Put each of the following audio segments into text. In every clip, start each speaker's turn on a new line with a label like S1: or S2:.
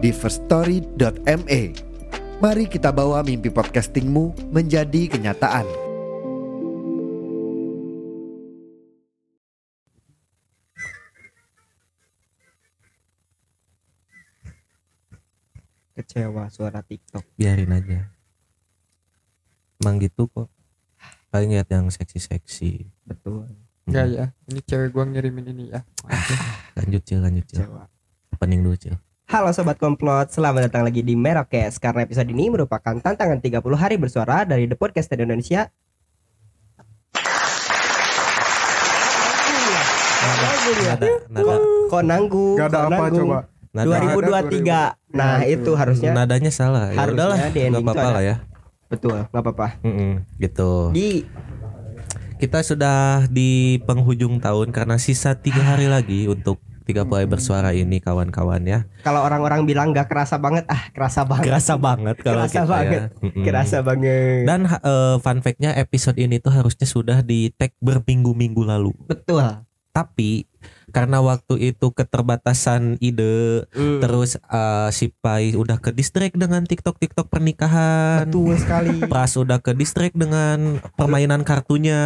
S1: di firststory.me. Mari kita bawa mimpi podcastingmu menjadi kenyataan.
S2: kecewa suara TikTok.
S3: biarin aja emang gitu kok paling lihat yang seksi-seksi
S2: Betul.
S4: Enggak ya, ini cewek gua ngirimin ini ya.
S3: lanjut cil lanjut cil
S2: Kecewa.
S3: opening dulu cil
S2: Halo sobat komplot, selamat datang lagi di Merokes karena episode ini merupakan tantangan 30 hari bersuara dari The Podcast Indonesia. Kok nanggung?
S5: Gak ada apa coba?
S3: nada
S2: 2023. Nah, itu harusnya
S3: nadanya salah ya
S2: Harusnya
S3: udahlah
S2: di ending
S3: apa-apa lah ya
S2: betul, nggak apa-apa.
S3: Gitu
S2: Di
S3: kita sudah di penghujung tahun karena sisa tiga hari lagi untuk 30 hari bersuara ini kawan-kawan ya
S2: kalau orang-orang bilang nggak kerasa banget, ah kerasa banget.
S3: kerasa banget kalau
S2: Kerasa
S3: kita
S2: banget.
S3: ya Mm-mm.
S2: Kerasa banget.
S3: dan eh, fun fact-nya episode ini tuh harusnya sudah di tag berminggu-minggu lalu
S2: betul.
S3: tapi karena waktu itu keterbatasan ide
S2: Hmm,
S3: terus eh, si Pai udah ke distract dengan TikTok TikTok pernikahan
S2: betul sekali.
S3: Pras udah ke distract dengan permainan kartunya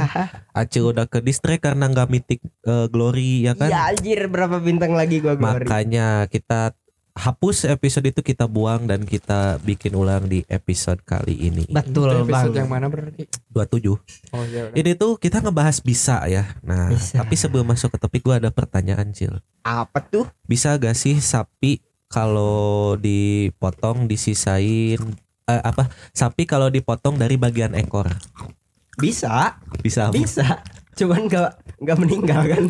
S3: Acil udah ke distract karena nggak mitik eh, glory ya kan
S2: Ya anjir berapa bintang lagi gua glory.
S3: makanya kita hapus episode itu kita buang dan kita bikin ulang di episode kali ini
S2: Betul
S4: Itu episode
S2: bang.
S4: yang mana berarti?
S3: 27
S4: Oh iya.
S3: ini tuh kita ngebahas bisa ya nah
S2: Bisa.
S3: tapi sebelum masuk ke topik gua ada pertanyaan Cil
S2: Apa tuh?
S3: bisa gak sih sapi kalau dipotong disisain eh, apa sapi kalau dipotong dari bagian ekor
S2: Bisa,
S3: bisa apa?
S2: bisa. Cuman gak nggak meninggal kan?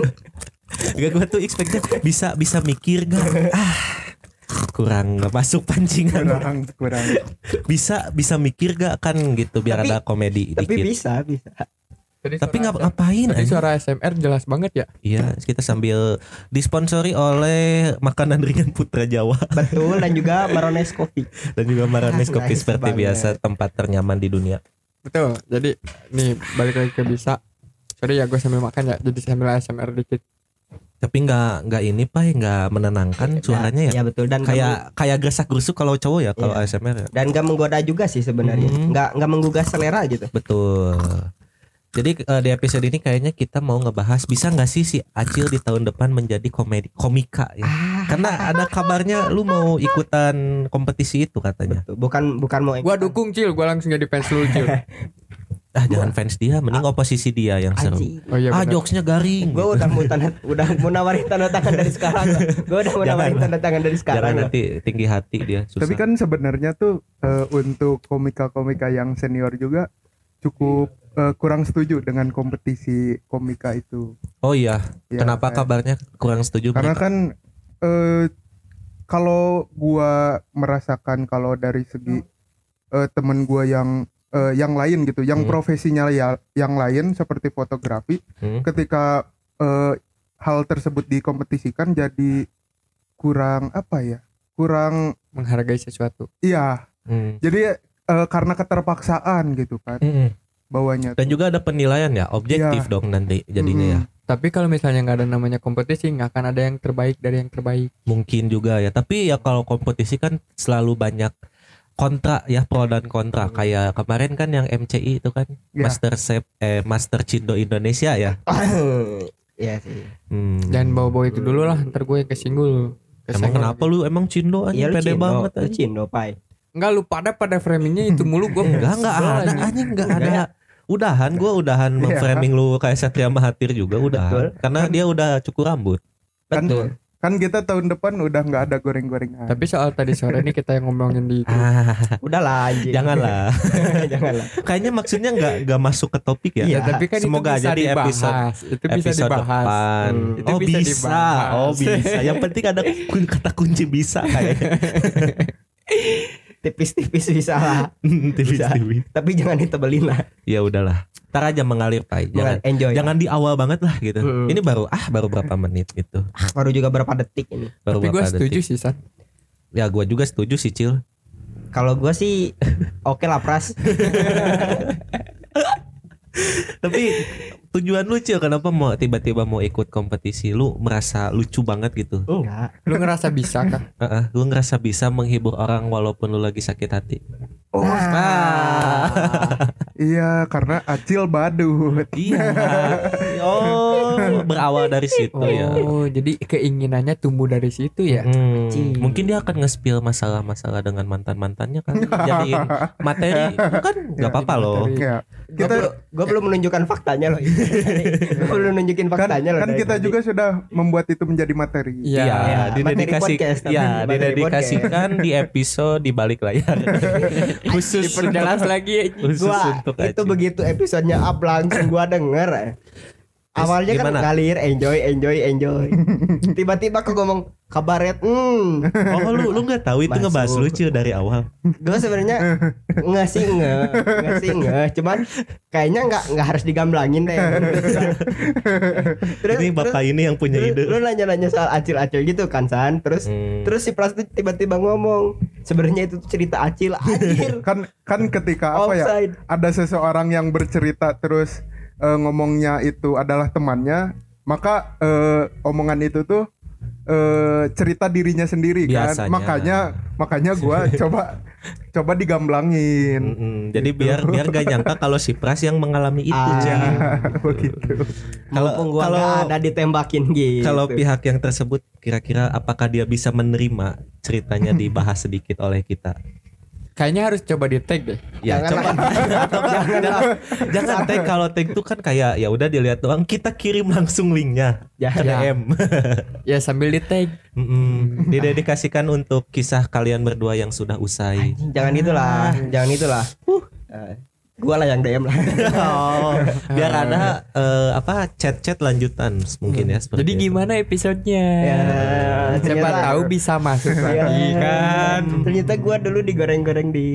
S3: gak gue tuh expectnya bisa bisa mikir gak ah kurang nggak masuk pancingan
S5: kurang kurang
S3: bisa bisa mikir gak kan gitu biar
S2: Tapi-
S3: ada komedi
S2: Tapi
S3: dikit
S2: bisa, bisa.
S4: Tadi
S3: tapi
S4: SM
S3: ngapain
S4: Tadi suara SMR jelas banget ya.
S3: iya kita sambil disponsori oleh makanan ringan Putra Jawa
S2: Betul dan juga Marones Coffee.
S3: dan juga Maranes Kopi
S2: Nice
S3: seperti
S2: banget.
S3: biasa tempat ternyaman di dunia
S4: Betul. Jadi nih balik lagi ke bisa. Sorry ya gue sambil makan ya. Jadi sambil ASMR dikit.
S3: Tapi nggak nggak ini pak nggak menenangkan suaranya ya
S2: Ya betul dan
S3: kayak kayak gersak gerusuk kalau cowok ya kalau
S2: Iya.
S3: ASMR ya
S2: dan gak menggoda juga sih sebenarnya.
S3: Hmm.
S2: Nggak nggak menggugah selera gitu.
S3: betul jadi eh, di episode ini kayaknya kita mau ngebahas bisa nggak sih si Acil di tahun depan menjadi komedi komika ya karena ada kabarnya lu mau ikutan kompetisi itu katanya
S2: Betul. Bukan bukan mau
S4: Gua dukung Cil, gua langsung jadi fans lu Cil.
S3: ah jangan fans dia mending oposisi dia yang seru.
S4: Oh iya
S3: ah jokesnya garing
S2: Gue udah mau tanda udah mau nawarin tanda tangan dari sekarang. Gue udah mau
S3: Jangan.
S2: nawarin tanda tangan dari
S3: jangan
S2: sekarang.
S3: nanti tinggi hati dia susah
S5: Tapi kan sebenarnya tuh eh, untuk komika-komika yang senior juga cukup eh, kurang setuju dengan kompetisi komika itu.
S3: oh iya
S5: Ya,
S3: kenapa
S5: kayak-
S3: kabarnya kurang setuju
S5: Karena
S3: mereka?
S5: kan eh, kalau gua merasakan kalau dari segi eh, temen gua yang eh, yang lain gitu, yang
S3: Hmm.
S5: profesinya ya yang lain seperti fotografi,
S3: Hmm?
S5: ketika eh, hal tersebut dikompetisikan jadi kurang apa ya? Kurang
S4: menghargai sesuatu.
S5: iya.
S3: Hmm.
S5: Jadi eh, karena keterpaksaan gitu kan
S3: Mm-mm.
S5: bawahnya.
S3: dan juga ada penilaian ya objektif
S5: Iya.
S3: dong nanti jadinya ya
S4: Tapi kalau misalnya nggak ada namanya kompetisi, nggak akan ada yang terbaik dari yang terbaik.
S3: mungkin juga ya tapi ya kalau kompetisi kan selalu banyak kontra ya pro dan kontra kayak kemarin kan yang MCI itu kan
S5: Ya.
S3: Master Chef eh Master Cindo Indonesia ya
S2: Iya sih.
S3: hmm.
S4: Jangan bawa-bawa itu dulu lah, ntar gue kesinggul.
S3: emang kenapa lu emang Cindo aja
S2: lu
S3: pede
S2: cindo,
S3: banget aja
S2: cindo pai.
S4: Enggak lu pada pada framingnya itu mulu gue
S3: enggak enggak ada anjing enggak ada udahan gua udahan
S5: Iya.
S3: framing lu kayak Satria Mahathir juga udahan
S2: Betul.
S3: karena dia udah cukur rambut
S5: Kan
S2: Betul.
S5: kan kita tahun depan udah nggak ada goreng-gorengan.
S4: Tapi soal tadi sore nih kita yang ngomongin di
S3: Ah,
S2: Udahlah anjing.
S3: janganlah.
S2: Janganlah.
S3: Kayaknya maksudnya nggak nggak masuk ke topik ya.
S2: Iya.
S4: Ya, tapi kan
S3: Semoga
S4: itu bisa
S3: aja di
S4: dibahas.
S3: episode
S4: itu bisa
S3: episode
S4: dibahas.
S3: depan.
S2: Hmm.
S4: Itu
S3: oh
S4: bisa
S3: bisa,
S4: dibahas.
S3: oh bisa. Yang penting ada kata kunci bisa kayaknya.
S2: Tipis-tipis bisa lah.
S3: Tipis,
S2: Bisa.
S3: tipis.
S2: Tapi jangan ditebelin lah.
S3: Ya udahlah. Ntar aja mengalir pai. Jangan
S2: enjoy.
S3: jangan di awal banget lah gitu.
S2: Mm.
S3: Ini baru ah baru berapa menit gitu.
S2: Baru juga berapa detik ini.
S3: Baru
S4: Tapi gue setuju
S3: detik.
S4: sih San.
S3: Ya gua juga setuju sih Cil.
S2: Kalau gua sih oke lah pras.
S3: Tapi tujuan lu Cil kenapa mau tiba-tiba mau ikut kompetisi? Lu merasa lucu banget gitu.
S2: Enggak.
S4: Lu ngerasa bisa kan?
S3: Heeh, lu ngerasa bisa menghibur orang walaupun lu lagi sakit hati.
S5: Oh,
S2: Nah.
S5: iya karena acil badut.
S3: Iya. Oh, berawal dari situ ya.
S4: Oh, jadi keinginannya tumbuh dari situ ya.
S3: Hmm, mungkin dia akan nge-spill masalah-masalah dengan mantan-mantannya kan. Jadi materi kan nggak apa-apa loh.
S5: Ya. Kita
S2: belum, gua belum menunjukkan faktanya loh. gua belum nunjukin
S5: kan,
S2: faktanya loh.
S5: kan kita
S2: tadi.
S5: juga sudah membuat itu menjadi materi.
S4: Iya.
S3: Iya,
S2: Ya,
S3: didedikasi,
S2: materi podcast, tapi
S3: ya, didedikasikan di episode di balik layar. khusus
S4: Diperjelas lagi.
S3: khusus
S2: gua
S3: untuk
S2: itu begitu episodenya up langsung gua denger awalnya kan
S3: gimana?
S2: ngalir enjoy enjoy enjoy tiba-tiba aku ngomong kabaret hmm
S3: Oh lu lu nggak tahu itu
S2: Masuk.
S3: ngebahas lucu dari awal.
S2: gue sebenarnya nggak sih nggak nggak sih nggak cuman kayaknya nggak nggak harus digamblangin deh terus
S3: Ini bapak ini yang punya ide.
S2: lu nanya-nanya soal acil-acil gitu kan san terus
S3: Hmm.
S2: terus si Pras tiba-tiba ngomong sebenarnya itu tuh cerita acil anjir
S5: Kan kan ketika apa ya?
S2: offside
S5: Ada seseorang yang bercerita terus eh, ngomongnya itu adalah temannya, maka eh, omongan itu tuh eh, cerita dirinya sendiri
S3: Biasanya.
S5: kan. Makanya makanya gua coba coba digamblangin.
S3: Mm-mm. Jadi biar biar gak nyangka kalau si Pras yang mengalami itu,
S2: Ah.
S3: Cang.
S5: Begitu.
S3: Kalau kalau
S2: ada ditembakin gitu
S3: kalau pihak yang tersebut kira-kira apakah dia bisa menerima ceritanya dibahas sedikit oleh kita?
S4: Kayaknya harus coba di tag deh.
S3: Ya
S2: Jangan
S3: coba. jangan, jangan. Tag. Kalau tag tuh kan kayak ya udah dilihat doang. Kita kirim langsung linknya.
S2: Ya,
S3: ke
S4: ya.
S3: DM.
S4: Ya sambil di tag.
S3: Mm-mm. Didedikasikan untuk kisah kalian berdua yang sudah usai.
S2: jangan itulah. Jangan itulah. Eh, gua lah yang DM lah
S3: Oh, biar ada eh, apa chat-chat lanjutan mungkin ya seperti
S4: Jadi
S3: itu.
S4: gimana episodenya?
S2: Ya,
S4: Siapa
S2: ternyata-
S4: tahu bisa masuk lagi
S2: Ya,
S4: kan.
S2: ternyata gua dulu digoreng-goreng di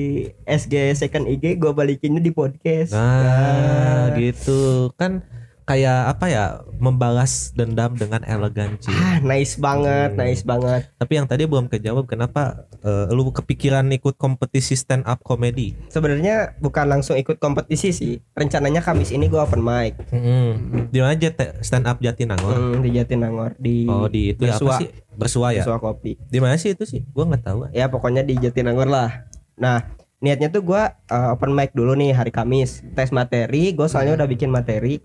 S2: SG second IG gua balikinnya di podcast
S3: Nah, gitu kan kayak apa ya membalas dendam dengan elegan Ci.
S2: ah nice banget
S3: Hmm.
S2: nice banget
S3: Tapi yang tadi belum kejawab kenapa eh, lu kepikiran ikut kompetisi stand up comedy?
S2: sebenarnya bukan langsung ikut kompetisi sih rencananya Kamis ini gua open mic
S3: Mm-mm. Di mana aja stand up Jatinangor?
S2: hmm, di Jatinangor di
S3: Oh, di itu ya
S2: Bersua.
S3: apa sih? Bersua ya.
S2: Bersua kopi
S3: Di mana sih itu sih? Gua nggak tahu.
S2: ya pokoknya di Jatinangor lah nah niatnya tuh gua uh, open mic dulu nih hari Kamis tes materi gua soalnya udah bikin materi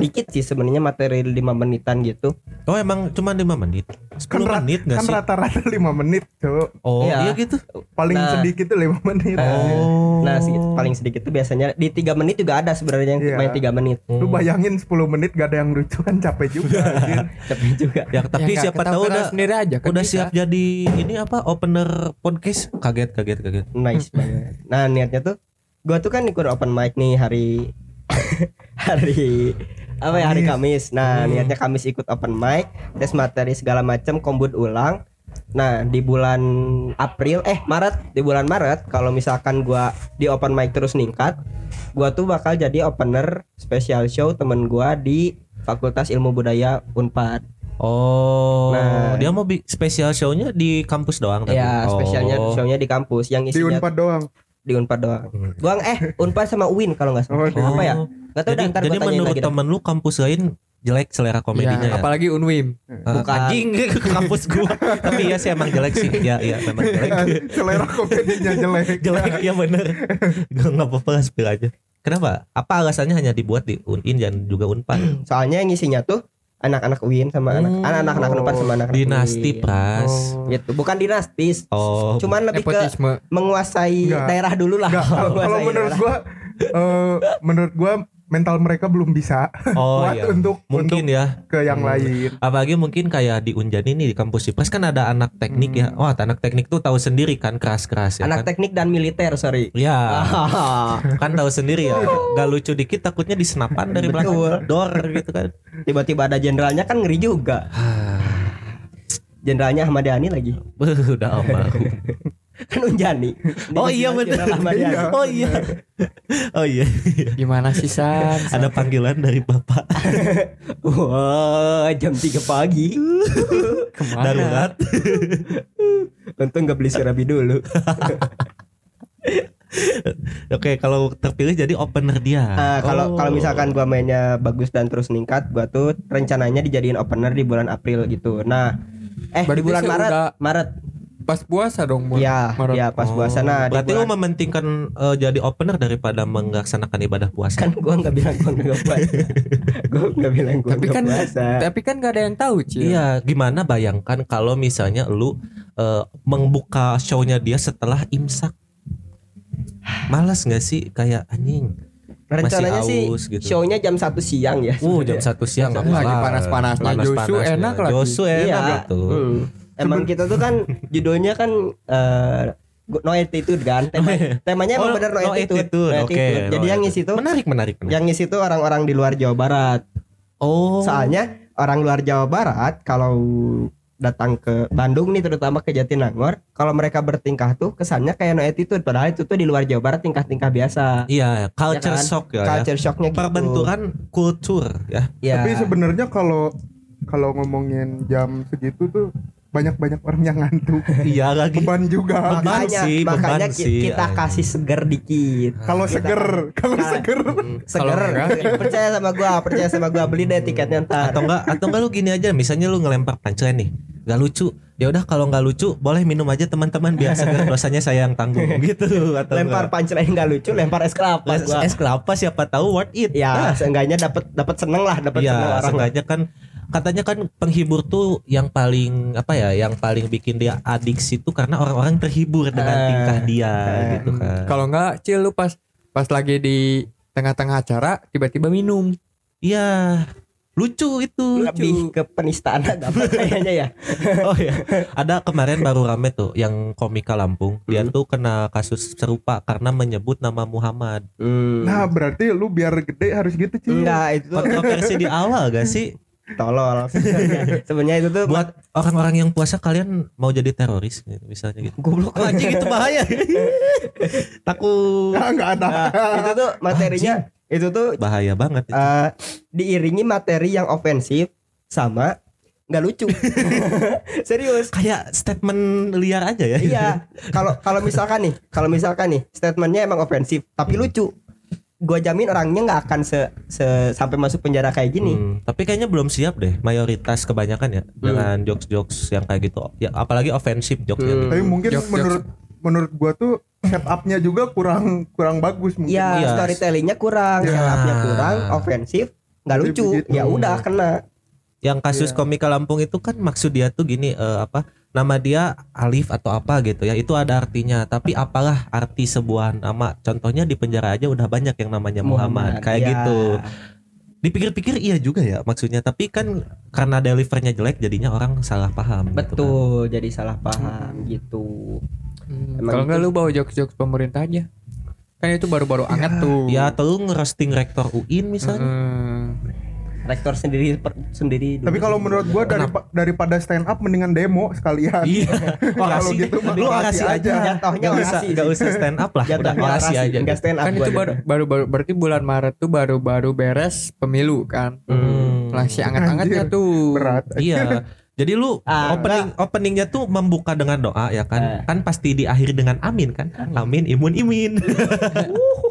S2: dikit sih sebenarnya materi 5 menitan gitu
S3: Oh, emang cuma 5 menit. 10
S5: Kan,
S3: menit nggak
S5: kan
S3: sih?
S5: rata-rata 5 menit, Cuk.
S3: Oh,
S2: Iya.
S3: iya gitu.
S5: Paling
S2: Nah.
S5: sedikit tuh 5 menit.
S3: Oh.
S2: nah sih paling sedikit tuh biasanya di tiga menit juga ada sebenarnya yang
S5: Iya.
S2: main 3 menit
S5: Lu
S3: Hmm.
S5: bayangin 10 menit gak ada yang lucu kan capek juga
S2: capek juga
S3: Ya, tapi
S4: Ya,
S3: siapa tahu udah
S4: sendiri aja kan
S3: udah
S4: bisa.
S3: siap jadi ini apa opener podcast kaget kaget kaget
S2: nice banget nah niatnya tuh gua tuh kan ikut open mic nih hari hari apa ya hari Kamis nah
S3: Hmm.
S2: niatnya Kamis ikut open mic tes materi segala macam kombut ulang nah di bulan April eh Maret di bulan Maret kalau misalkan gua di open mic terus ningkat gua tuh bakal jadi opener special show temen gua di Fakultas Ilmu Budaya Unpad
S3: oh
S2: Nah.
S3: dia mau spesial show-nya di kampus doang tapi
S2: ya spesialnya
S3: Oh.
S2: shownya di kampus yang
S5: Di
S2: isinya
S5: Unpad doang.
S2: di Unpad doang
S3: Hmm.
S2: Gua eh Unpad sama UIN kalau nggak salah.
S5: Oh,
S2: apa ya?
S3: Oh.
S2: Gak tau
S3: jadi,
S2: dah
S3: jadi
S2: gua
S3: menurut
S2: dah.
S3: temen lu kampus lain jelek selera komedinya
S4: Ya,
S3: ya,
S4: apalagi Unwim.
S3: Eh,
S2: Bukan.
S3: anjing ke kampus gua tapi ya sih emang jelek sih ya iya memang jelek
S5: Selera komedinya jelek.
S3: jelek ya bener gue nggak apa-apa spill aja kenapa apa alasannya hanya dibuat di unin dan juga unpad
S2: Soalnya yang isinya tuh anak-anak UIN sama anak
S3: Hmm.
S2: anak anak Unpad sama anak
S3: dinasti
S2: UIN.
S3: pras
S2: Gitu, bukan dinastis.
S3: oh
S2: Cuman lebih ke
S4: Nepotisme.
S2: menguasai
S5: Enggak.
S2: daerah dulu lah.
S5: Kalau menurut
S2: daerah.
S5: gua eh, menurut gua mental mereka belum bisa
S3: Oh
S5: kuat
S3: iya.
S5: untuk
S3: Mungkin
S5: untuk
S3: ya.
S5: ke yang
S3: Hmm.
S5: lain.
S3: Apalagi mungkin kayak di Unjani nih di kampus Ipres kan ada anak teknik ya. Wah, anak teknik tuh tahu sendiri kan keras-keras ya
S2: Anak
S3: kan.
S2: teknik dan militer, sorry.
S3: Ya,
S2: Ah,
S3: kan tahu sendiri ya. Gak lucu dikit takutnya di senapan dari belakang dor gitu kan.
S2: Tiba-tiba ada jenderalnya kan ngeri juga. Jenderalnya Ahmad Yani lagi.
S3: Udah almarhum.
S2: Kan Unjani.
S3: Oh iya benar.
S2: Jenderal Ahmad Yani.
S3: Oh iya. Oh iya.
S4: Gimana sih San?
S3: Ada panggilan dari Bapak
S2: Wah, jam 3 pagi.
S4: Ke mana?
S3: darurat.
S2: Untung gak beli surabi dulu.
S3: Oke, kalau terpilih jadi opener dia.
S2: Ah, kalau
S3: Oh.
S2: kalau misalkan gua mainnya bagus dan terus meningkat, gua tuh rencananya dijadiin opener di bulan April gitu. Nah, eh
S4: Berarti
S2: di bulan Maret,
S4: udah-
S2: Maret.
S4: Pas puasa dong.
S2: Iya, iya pas
S3: Oh,
S2: puasa. Nah, di
S3: berarti lu
S2: bulan-
S3: mementingkan eh, jadi opener daripada melaksanakan ibadah puasa.
S2: kan gua nggak bilang gua nggak puasa. gua nggak bilang gua
S4: Tapi
S2: nggak
S4: kan
S2: puasa.
S4: tapi kan gak ada yang tahu, Cil.
S3: Iya, gimana bayangkan kalau misalnya lu eh, membuka show-nya dia setelah imsak. Malas nggak sih kayak anjing?
S2: Rencananya sih
S3: aus gitu.
S2: show-nya jam 1 siang ya.
S3: Uh, jam satu siang nggak
S4: Lagi
S3: apa-apa.
S4: panas-panasnya, Josu enak lagi.
S3: Josu enak
S2: Iya.
S3: gitu.
S2: Hmm. Emang kita tuh kan judulnya kan eh, no attitude kan. Tema, temanya emang
S3: Oh,
S2: bener no,
S3: no
S2: attitude.
S3: attitude,
S2: No
S3: oke,
S2: attitude. Jadi
S3: no
S2: yang ngisi tuh
S3: Menarik, menarik, menarik.
S2: yang ngisi tuh orang-orang di luar Jawa Barat.
S3: Oh.
S2: Soalnya orang luar Jawa Barat kalau datang ke Bandung nih terutama ke Jatinangor, kalau mereka bertingkah tuh kesannya kayak no attitude padahal itu tuh di luar Jawa Barat tingkah-tingkah biasa.
S3: Iya, culture
S2: Ya kan?
S3: shock ya. ya.
S2: Culture shocknya gitu.
S3: Perbentukan kultur ya.
S2: Ya.
S5: Tapi sebenarnya kalau kalau ngomongin jam segitu tuh banyak-banyak orang yang ngantuk.
S3: Iya lagi.
S5: Beban juga.
S3: Beban
S2: makanya
S3: sih,
S2: makanya
S3: beban
S2: ki-
S3: sih,
S2: kita
S3: anjing.
S2: kasih seger dikit.
S5: Kalau
S2: Kita-
S5: seger, kalau
S2: Ka-
S5: seger.
S2: Seger.
S4: enggak?
S2: percaya sama gua, percaya sama gua beli deh tiketnya ntar.
S3: Atau enggak atau enggak lu gini aja, misalnya lu ngelempar punchline nih. Gak lucu. Ya udah kalau nggak lucu boleh minum aja teman-teman biar seger dosanya saya yang tanggung gitu atau
S2: lempar
S3: enggak.
S2: punchline nggak lucu, lempar es kelapa
S3: es, kelapa siapa tahu worth it.
S2: Ya,
S3: Nah,
S2: seenggaknya dapat dapat seneng lah, dapat seneng
S3: Iya,
S2: orang.
S3: sengaja kan katanya kan penghibur tuh yang paling apa ya, yang paling bikin dia adiksi itu karena orang-orang terhibur dengan
S2: Eh,
S3: tingkah dia
S2: eh,
S3: gitu kan.
S4: Kalau enggak, Cil lu pas pas lagi di tengah-tengah acara tiba-tiba minum.
S3: Iya, lucu itu.
S2: Lebih ke penistaan agama kayaknya ya.
S3: Oh ya, ada kemarin baru rame tuh yang komika Lampung. Dia
S2: Hmm.
S3: tuh kena kasus serupa karena menyebut nama Muhammad.
S5: Nah, berarti lu biar gede harus gitu, Ci.
S2: enggak itu tuh
S3: Kontroversi di awal gak sih?
S2: Tolol sebenarnya. Sebenarnya itu tuh
S3: Buat orang-orang yang puasa kalian mau jadi teroris gitu, misalnya gitu.
S2: goblok
S3: Oh, anjing itu bahaya. Takut.
S5: Enggak, enggak ada.
S2: Nah, itu tuh materinya itu tuh
S3: Bahaya banget itu.
S2: eh, diiringi materi yang ofensif sama nggak lucu. Serius.
S3: Kayak statement liar aja ya.
S2: iya. Kalau kalau misalkan nih, kalau misalkan nih statementnya emang ofensif tapi lucu. Gua jamin orangnya nggak akan se, se- sampai masuk penjara kayak gini.
S3: Hmm, tapi kayaknya belum siap deh mayoritas kebanyakan ya dengan jokes-jokes yang kayak gitu. Ya apalagi ofensif jokesnya.
S2: Hmm.
S3: gitu.
S5: Tapi mungkin
S4: Jokes-
S5: menurut menurut gua tuh setupnya juga kurang kurang bagus mungkin.
S2: Iya,
S3: Iya.
S2: storytellingnya kurang,
S3: Ya.
S2: setupnya kurang, ofensif, nggak lucu. Ya udah kena.
S3: Yang kasus komika Lampung itu kan maksud dia tuh gini eh, apa nama dia Alif atau apa gitu ya itu ada artinya tapi apalah arti sebuah nama contohnya di penjara aja udah banyak yang namanya Muhammad, kayak
S2: ya.
S3: gitu dipikir-pikir iya juga ya maksudnya tapi kan karena delivernya jelek jadinya orang salah paham gitu kan.
S2: Betul, jadi salah paham gitu.
S4: Hmm,
S2: Emang
S4: Kalau enggak
S2: itu-
S4: lu bawa jokes-jokes pemerintah aja. Kan itu baru-baru anget tuh.
S3: ya atau lu ngerosting rektor UIN misalnya
S4: Hmm.
S2: Rektor sendiri per- sendiri.
S5: Tapi kalau menurut gua daripa- daripada stand up mendingan demo sekalian.
S3: iya
S5: Kalau gitu
S3: lu
S5: orasi
S3: orasi aja
S5: aja.
S2: Jatuhnya
S3: Gak usah,
S2: orasi
S3: gak usah stand up lah, udah orasi aja.
S2: Enggak stand up
S4: Kan itu baru, baru baru berarti bulan Maret tuh baru-baru beres pemilu kan.
S3: Hmm.
S4: Masih anget-angetnya
S5: Anjir,
S4: tuh.
S5: Berat.
S3: Iya. Jadi lu
S2: Ah,
S3: opening openingnya tuh membuka dengan doa ya kan?
S2: Eh.
S3: Kan pasti diakhiri dengan amin kan? Amin imun imin.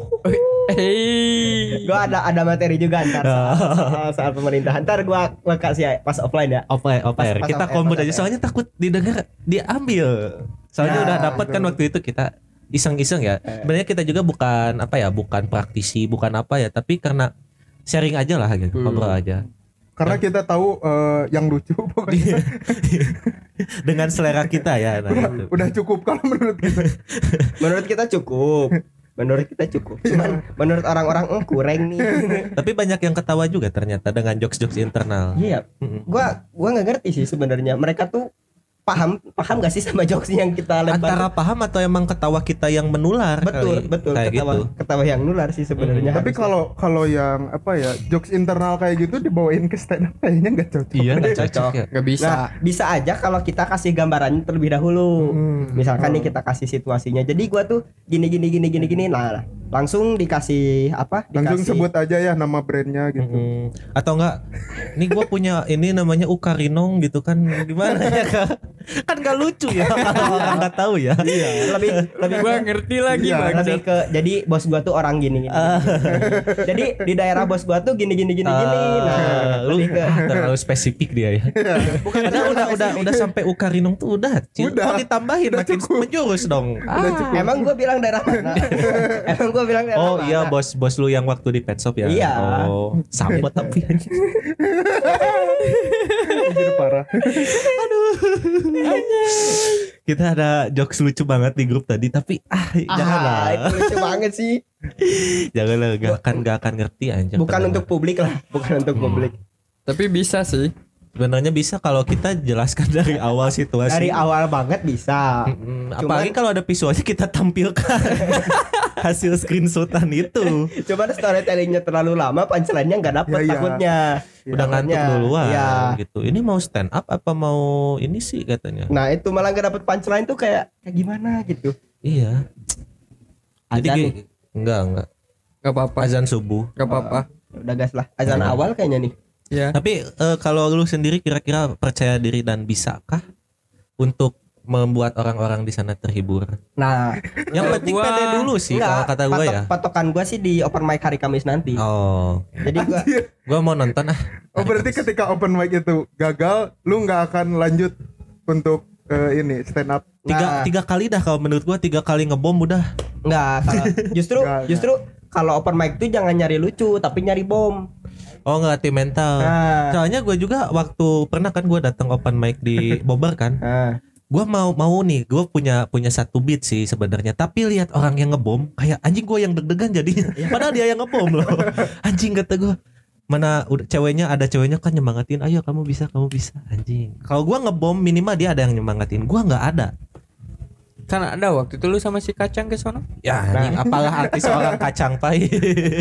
S4: Hei.
S2: Gua ada ada materi juga ntar soal, soal, soal pemerintahan. Ntar gua gua kasih ya, pas offline ya.
S3: Oper, oper.
S2: Pas- pas
S3: Kita
S2: pas
S3: aja soalnya takut didengar diambil. Soalnya
S2: Ya,
S3: udah dapat kan waktu itu kita iseng-iseng ya.
S2: Eh.
S3: Sebenarnya kita juga bukan apa ya, bukan praktisi, bukan apa ya, tapi karena sharing aja lah gitu,
S2: Hmm.
S3: ngobrol aja.
S5: Karena kita tahu eh, yang lucu pokoknya
S3: Dengan selera kita ya. Nah, gitu.
S5: udah cukup kalau menurut kita.
S2: Menurut kita cukup. Menurut kita cukup. Cuman menurut orang-orang eh, kurang nih.
S3: Tapi banyak yang ketawa juga ternyata dengan jokes-jokes internal.
S2: iya. Gua gua nggak ngerti sih sebenarnya. Mereka tuh paham paham gak sih sama jokes yang kita lempar
S3: Antara paham atau emang ketawa kita yang menular
S2: betul
S3: kali.
S2: betul
S3: kayak
S2: ketawa
S3: gitu.
S2: ketawa yang nular sih sebenarnya
S5: Tapi
S2: harusnya.
S5: kalau kalau yang apa ya jokes internal kayak gitu dibawain ke stand up kayaknya nggak cocok.
S3: Iya nggak
S2: Cocok.
S3: ya.
S4: Gak bisa.
S2: Nah, bisa aja kalau kita kasih gambarannya terlebih dahulu.
S5: Hmm.
S2: Misalkan nih kita kasih situasinya. Jadi gua tuh gini gini gini gini gini. Nah, langsung dikasih apa?
S5: Langsung
S2: Dikasih
S5: sebut aja ya nama brandnya gitu.
S3: Mm-mm. Atau enggak Ini gue punya Ini namanya Ukarinong gitu kan Gimana ya Kak? Kan gak lucu ya Kalau orang gak tahu ya
S2: lebih lebih
S4: Gua
S2: ke-
S4: ngerti lagi
S5: Iya,
S4: bang.
S2: lebih ke jadi bos gua tuh orang gini gini.
S3: Ah.
S2: jadi di daerah bos gua tuh gini gini gini gini. Nah,
S3: Ah, lu
S2: lebih ke
S3: terlalu spesifik dia ya.
S2: bukan
S3: Udah udah udah udah sampai Ukarinong tuh udah. Cil.
S5: Udah.
S3: Kok ditambahin
S5: Udah
S3: makin
S5: cukup.
S3: menjurus dong.
S5: Udah cukup.
S2: Emang gua bilang daerah mana? Emang gua bilang daerah
S3: Oh
S2: mana?
S3: iya bos bos lu yang waktu di pet shop ya.
S2: Iya.
S3: Oh sama tapi.
S5: Anjir parah.
S3: Kita ada jokes lucu banget di grup tadi tapi ah janganlah.
S2: Ah, itu lucu banget sih.
S3: Janganlah gak akan gak akan ngerti anjir.
S2: Bukan untuk publik lah, bukan untuk publik.
S4: Tapi bisa sih.
S3: Sebenarnya bisa kalau kita jelaskan dari awal situasi.
S2: Dari awal banget bisa.
S3: Mm,
S2: Cuman-
S3: apalagi kalau ada visualnya kita tampilkan hasil screenshotan itu.
S2: Coba storytellingnya terlalu lama, punchline-nya nggak dapet
S5: Ya, ya.
S2: takutnya.
S3: Udah ngantuk duluan
S2: Iya.
S3: gitu. Ini mau stand up apa mau ini sih katanya.
S2: Nah itu malah nggak dapet punchline tuh kayak kayak gimana gitu.
S3: Iya. Jadi
S2: Azan
S3: kayak-
S2: nih.
S3: enggak enggak.
S4: Gak apa-apa.
S3: Azan subuh.
S4: Gak apa-apa.
S2: Ya Udah gas lah. Azan
S3: Iya.
S2: awal kayaknya nih.
S4: Ya.
S3: Tapi eh, kalau lu sendiri kira-kira percaya diri dan bisakah untuk membuat orang-orang di sana terhibur?
S2: Nah,
S3: Yang penting
S4: gua-
S3: pede dulu sih
S2: enggak,
S3: kalau kata gue
S2: patok-
S3: ya.
S2: Patokan gua sih di open mic hari Kamis nanti.
S3: Oh,
S2: Jadi gua
S3: gua mau nonton ah.
S5: Oh berarti ketika open mic itu gagal, lu nggak akan lanjut untuk eh, ini stand up.
S3: Tiga,
S2: Nah.
S3: tiga kali dah kalau menurut gua tiga kali ngebom udah.
S2: nggak kalau justru
S5: Nggak,
S2: justru kalau open mic tuh jangan nyari lucu tapi nyari bom.
S3: Oh nggak tim mental.
S2: Nah,
S3: Soalnya gue juga waktu pernah kan gue datang open mic di Bogor kan.
S2: nah.
S3: Gue mau mau nih, gue punya punya satu beat sih sebenarnya. Tapi lihat orang yang ngebom, kayak anjing gue yang deg-degan jadinya. Padahal dia yang ngebom loh. Anjing kata gue. Mana udah ceweknya ada ceweknya kan nyemangatin, ayo kamu bisa, kamu bisa, anjing. Kalau gua ngebom minimal dia ada yang nyemangatin, gua nggak ada.
S4: Kan ada waktu itu lu sama si kacang ke sono.
S3: Ya, anjing, apalah arti seorang kacang pai,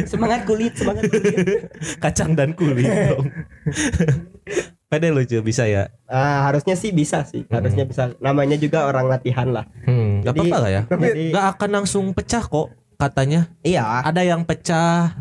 S2: Semangat kulit, semangat kulit.
S3: kacang dan kulit dong. Pede lucu bisa ya.
S2: Ah, harusnya sih bisa sih. Harusnya bisa. Namanya juga orang latihan lah.
S3: Hmm, gak
S2: Jadi-
S3: apa-apa lah ya.
S2: Jadi
S3: Gak akan langsung pecah kok katanya.
S2: iya.
S3: Ada yang pecah,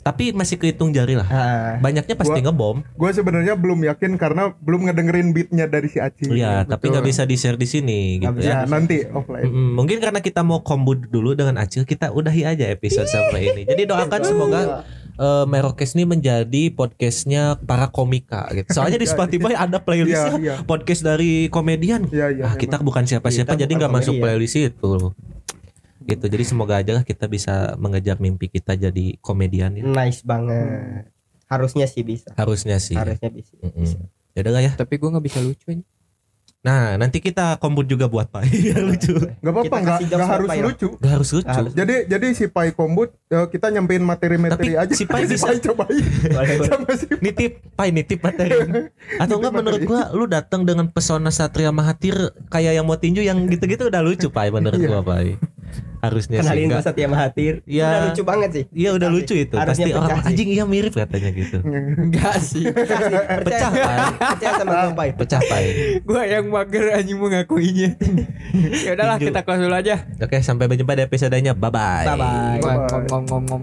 S3: tapi masih kehitung jari lah.
S2: Ah,
S3: Banyaknya pasti
S5: Gua-
S3: ngebom.
S5: Gue sebenarnya belum yakin karena belum ngedengerin beatnya dari si Aci.
S3: Iya, tapi nggak bisa di share di sini gitu
S2: bisa.
S3: ya.
S5: Ya nanti offline.
S3: Mm-mm, mungkin karena kita mau kombu dulu dengan Acil, kita udahi aja episode sampai ini. Jadi doakan semoga eh, Merokes ini menjadi podcastnya para komika gitu. Soalnya di Spotify ada playlistnya
S5: Iya, iya.
S3: podcast dari komedian.
S5: Iya iya.
S3: ah, kita bukan siapa-siapa
S2: Kita
S3: jadi nggak masuk
S2: ya.
S3: playlist itu. Gitu. Jadi semoga aja lah kita bisa mengejar mimpi kita jadi komedian ya.
S2: nice banget. Harusnya sih bisa.
S3: Harusnya sih.
S2: Harusnya bisa.
S3: Mm-mm. Ya udah lah ya.
S4: Tapi gua nggak bisa lucu ini.
S3: Nah, nanti kita kombut juga buat Pak. Biar lucu.
S5: Gak apa-apa
S2: Kita
S5: nggak
S2: kasih jokes
S5: nggak harus
S2: ya?
S5: lucu.
S3: Gak harus lucu.
S5: Jadi jadi si Pai Kombut eh, kita nyampein materi-materi
S3: Tapi
S5: aja.
S3: si Pai bisa-
S5: cobain.
S2: Boleh.
S5: Sama si
S3: nitip pai nitip materi atau enggak menurut gua lu datang dengan pesona Satria Mahathir kayak yang mau tinju yang gitu-gitu udah lucu pai menurut
S5: Iya.
S3: gua pai harusnya sih
S2: Kenalin gua Satya Mahathir.
S3: Iya.
S2: Udah lucu banget sih.
S3: iya udah lucu itu
S2: Harusnya
S3: pasti
S2: pecah
S3: orang
S2: sih.
S3: anjing iya mirip katanya gitu
S4: Enggak sih.
S2: Pecah sih.
S3: pecah pai
S2: percaya sama gua, Pai.
S3: pecah pai
S4: gua yang mager anjing mengakuinya. ya udahlah kita close dulu aja.
S3: oke sampai berjumpa di episodenya bye bye
S2: Bye-bye.
S5: Bye.
S4: Ngom ngom ngom ngom.